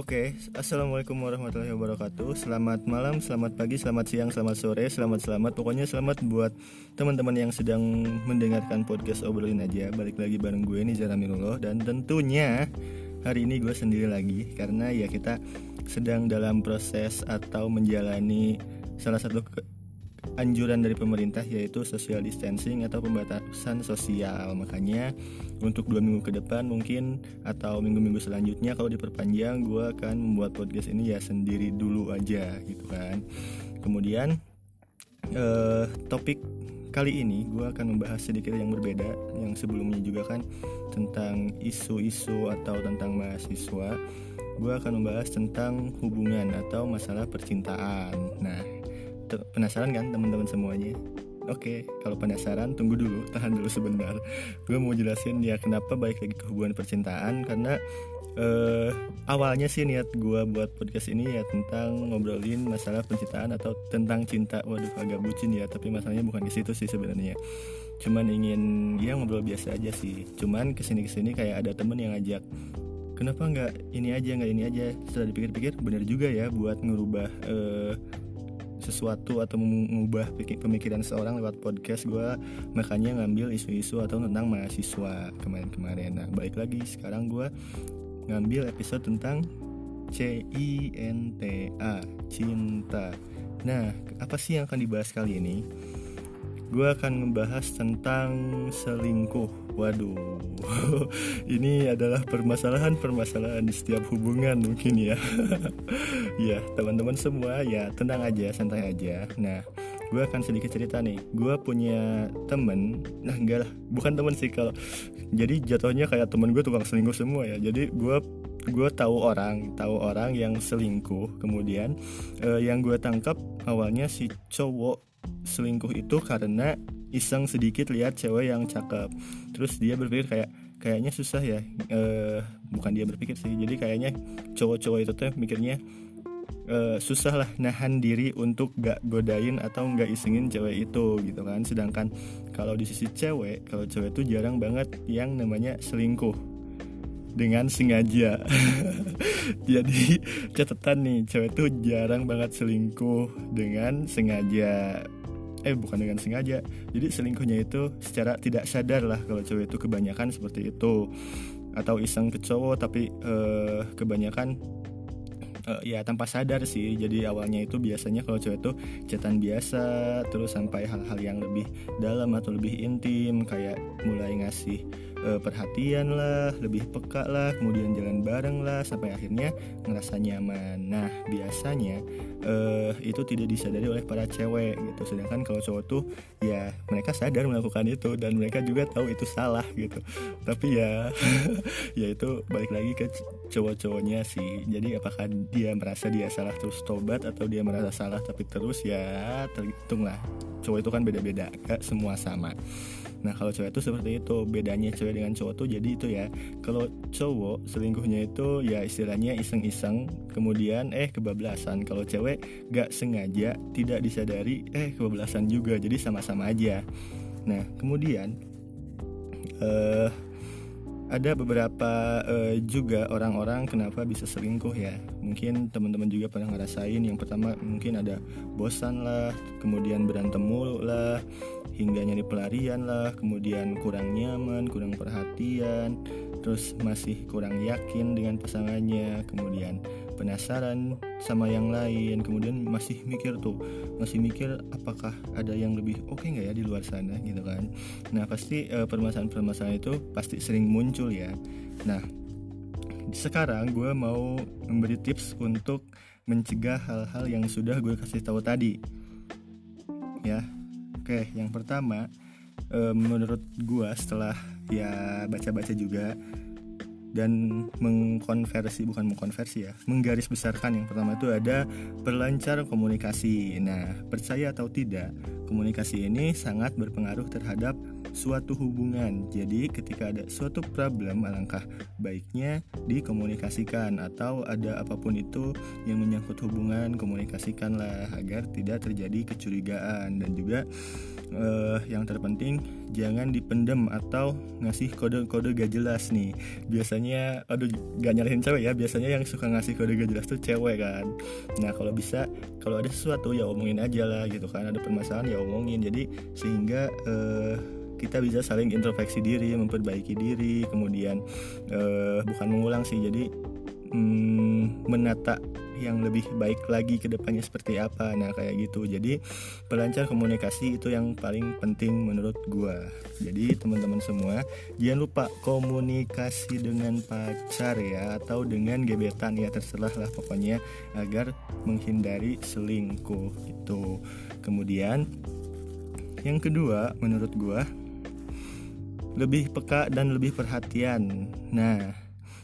Oke, assalamualaikum warahmatullahi wabarakatuh. Selamat malam, selamat pagi, selamat siang, selamat sore, selamat selamat. Pokoknya selamat buat teman-teman yang sedang mendengarkan podcast obrolin aja. Balik lagi bareng gue nih Zara Mirullah dan tentunya hari ini gue sendiri lagi karena ya kita sedang dalam proses atau menjalani salah satu anjuran dari pemerintah yaitu social distancing atau pembatasan sosial. Makanya untuk dua minggu ke depan mungkin atau minggu-minggu selanjutnya kalau diperpanjang gue akan membuat podcast ini ya sendiri dulu aja gitu kan. Kemudian eh, topik kali ini gue akan membahas sedikit yang berbeda yang sebelumnya juga kan tentang isu-isu atau tentang mahasiswa. Gue akan membahas tentang hubungan atau masalah percintaan. Nah penasaran kan teman-teman semuanya? Oke, kalau penasaran tunggu dulu, tahan dulu sebentar. Gue mau jelasin ya kenapa balik lagi ke hubungan percintaan karena uh, awalnya sih niat gue buat podcast ini ya tentang ngobrolin masalah percintaan atau tentang cinta. Waduh agak bucin ya, tapi masalahnya bukan di situ sih sebenarnya. Cuman ingin ya ngobrol biasa aja sih. Cuman ke sini ke sini kayak ada temen yang ngajak kenapa nggak ini aja nggak ini aja setelah dipikir-pikir benar juga ya buat ngerubah uh, sesuatu atau mengubah pemikiran seorang lewat podcast gue makanya ngambil isu-isu atau tentang mahasiswa kemarin-kemarin. Nah balik lagi sekarang gue ngambil episode tentang C I N T A cinta. Nah apa sih yang akan dibahas kali ini? Gue akan membahas tentang selingkuh. Waduh, ini adalah permasalahan-permasalahan di setiap hubungan mungkin ya. ya, teman-teman semua ya tenang aja, santai aja. Nah, gue akan sedikit cerita nih. Gue punya temen, nah enggak lah, bukan temen sih kalau. Jadi jatuhnya kayak temen gue tukang selingkuh semua ya. Jadi gue gue tahu orang tahu orang yang selingkuh kemudian eh, yang gue tangkap awalnya si cowok selingkuh itu karena iseng sedikit lihat cewek yang cakep. Terus dia berpikir kayak kayaknya susah ya e, bukan dia berpikir sih jadi kayaknya cowok-cowok itu tuh mikirnya e, susah lah nahan diri untuk gak godain atau gak isengin cewek itu gitu kan. Sedangkan kalau di sisi cewek kalau cewek itu jarang banget yang namanya selingkuh dengan sengaja. Jadi catatan nih cewek tuh jarang banget selingkuh dengan sengaja eh bukan dengan sengaja. Jadi selingkuhnya itu secara tidak sadar lah kalau cewek itu kebanyakan seperti itu. Atau iseng ke cowok tapi eh, kebanyakan uh, ya tanpa sadar sih. Jadi awalnya itu biasanya kalau cewek itu cetan biasa terus sampai hal-hal yang lebih dalam atau lebih intim kayak mulai ngasih uh, perhatian lah lebih peka lah kemudian jalan bareng lah sampai akhirnya ngerasa nyaman. Nah biasanya uh, itu tidak disadari oleh para cewek gitu. Sedangkan kalau cowok tuh ya mereka sadar melakukan itu dan mereka juga tahu itu salah gitu. Tapi ya ya itu balik lagi ke cowok-cowoknya sih. Jadi apakah dia merasa dia salah terus tobat atau dia merasa salah tapi terus ya terhitung lah. Cowok itu kan beda-beda gak semua sama. Nah kalau cewek itu seperti itu bedanya cewek dengan cowok tuh jadi itu ya. Kalau cowok selingkuhnya itu ya istilahnya iseng-iseng kemudian eh kebablasan. Kalau cewek gak sengaja tidak disadari eh kebablasan juga. Jadi sama-sama aja. Nah kemudian uh, ada beberapa uh, juga orang-orang kenapa bisa selingkuh ya. Mungkin teman-teman juga pernah ngerasain yang pertama mungkin ada bosan lah kemudian berantem mulu lah hingga nyari pelarian lah kemudian kurang nyaman kurang perhatian terus masih kurang yakin dengan pasangannya kemudian penasaran sama yang lain. Kemudian masih mikir tuh masih mikir apakah ada yang lebih oke okay nggak ya di luar sana gitu kan. Nah pasti uh, permasalahan-permasalahan itu pasti sering muncul ya. Nah sekarang gue mau memberi tips untuk mencegah hal-hal yang sudah gue kasih tahu tadi. Ya oke yang pertama uh, menurut gue setelah ya baca-baca juga dan mengkonversi bukan mengkonversi ya menggaris besarkan yang pertama itu ada perlancar komunikasi. Nah percaya atau tidak komunikasi ini sangat berpengaruh terhadap suatu hubungan. Jadi ketika ada suatu problem alangkah baiknya dikomunikasikan atau ada apa pun itu yang menyangkut hubungan komunikasikanlah agar tidak terjadi kecurigaan. Dan juga uh, yang terpenting jangan dipendem atau ngasih kode-kode gak jelas nih. Biasanya aduh gak nyalahin cewek ya. Biasanya yang suka ngasih kode gak jelas tuh cewek kan. Nah kalau bisa kalau ada sesuatu ya omongin aja lah gitu kan. Ada permasalahan ya omongin. Jadi sehingga uh, kita bisa saling introspeksi diri memperbaiki diri kemudian uh, bukan mengulang sih jadi hmm, menata yang lebih baik lagi ke depannya seperti apa. Nah kayak gitu. Jadi pelancar komunikasi itu yang paling penting menurut gua. Jadi teman-teman semua jangan lupa komunikasi dengan pacar ya atau dengan gebetan ya terserah lah pokoknya agar menghindari selingkuh itu kemudian yang kedua menurut gua lebih peka dan lebih perhatian. Nah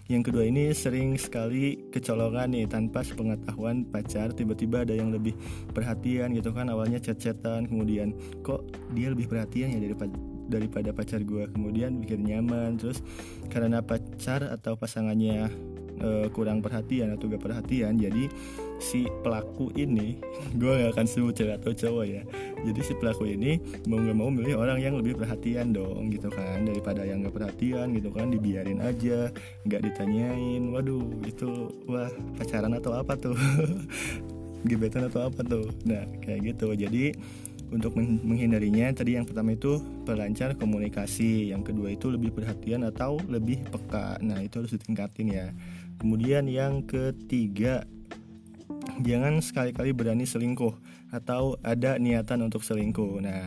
yang kedua ini sering sekali kecolongan nih tanpa sepengetahuan pacar tiba-tiba ada yang lebih perhatian gitu kan awalnya chat-chatan kemudian kok dia lebih perhatian ya daripada daripada pacar gue kemudian bikin nyaman terus karena pacar atau pasangannya uh, kurang perhatian atau gak perhatian jadi si pelaku ini gue gak akan sebut cewek atau cowok ya jadi si pelaku ini mau gak mau milih orang yang lebih perhatian dong gitu kan. Daripada yang gak perhatian gitu kan. Dibiarin aja gak ditanyain. Waduh itu wah pacaran atau apa tuh? Gebetan atau apa tuh? Nah kayak gitu. Jadi untuk menghindarinya tadi yang pertama itu pelancar komunikasi. Yang kedua itu lebih perhatian atau lebih peka. Nah itu harus ditingkatin ya. Kemudian yang ketiga, jangan sekali-kali berani selingkuh atau ada niatan untuk selingkuh. Nah,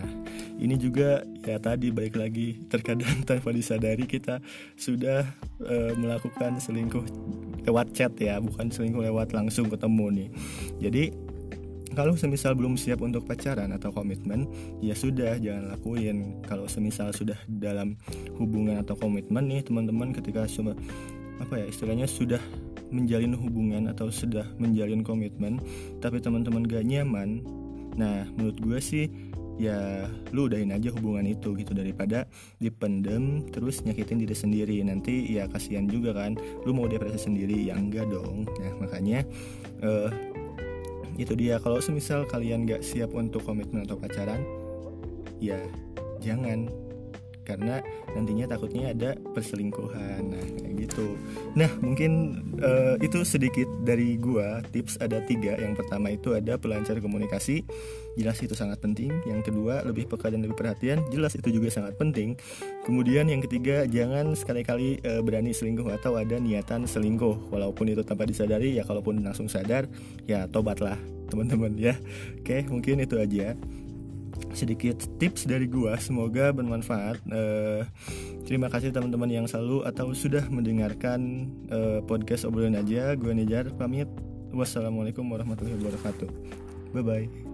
ini juga ya tadi baik lagi terkadang tanpa disadari kita sudah e, melakukan selingkuh lewat chat ya, bukan selingkuh lewat langsung ketemu nih. Jadi kalau semisal belum siap untuk pacaran atau komitmen, ya sudah jangan lakuin. Kalau semisal sudah dalam hubungan atau komitmen nih teman-teman ketika apa ya istilahnya sudah menjalin hubungan atau sudah menjalin komitmen tapi teman-teman gak nyaman. Nah menurut gue sih ya lu udahin aja hubungan itu gitu daripada dipendem terus nyakitin diri sendiri. Nanti ya kasihan juga kan lu mau depresi sendiri ya enggak dong. Nah makanya uh, itu dia. Kalau semisal kalian gak siap untuk komitmen atau pacaran ya jangan karena nantinya takutnya ada perselingkuhan. Nah kayak gitu. Nah mungkin uh, itu sedikit dari gua. Tips ada tiga. Yang pertama itu ada pelancar komunikasi. Jelas itu sangat penting. Yang kedua lebih peka dan lebih perhatian. Jelas itu juga sangat penting. Kemudian yang ketiga jangan sekali-kali uh, berani selingkuh atau ada niatan selingkuh. Walaupun itu tanpa disadari ya kalaupun langsung sadar ya tobatlah teman-teman ya. Oke mungkin itu aja sedikit tips dari gua. Semoga bermanfaat. Uh, terima kasih teman-teman yang selalu atau sudah mendengarkan uh, podcast obrolan aja. Gua Nejar pamit. Wassalamualaikum warahmatullahi wabarakatuh. Bye bye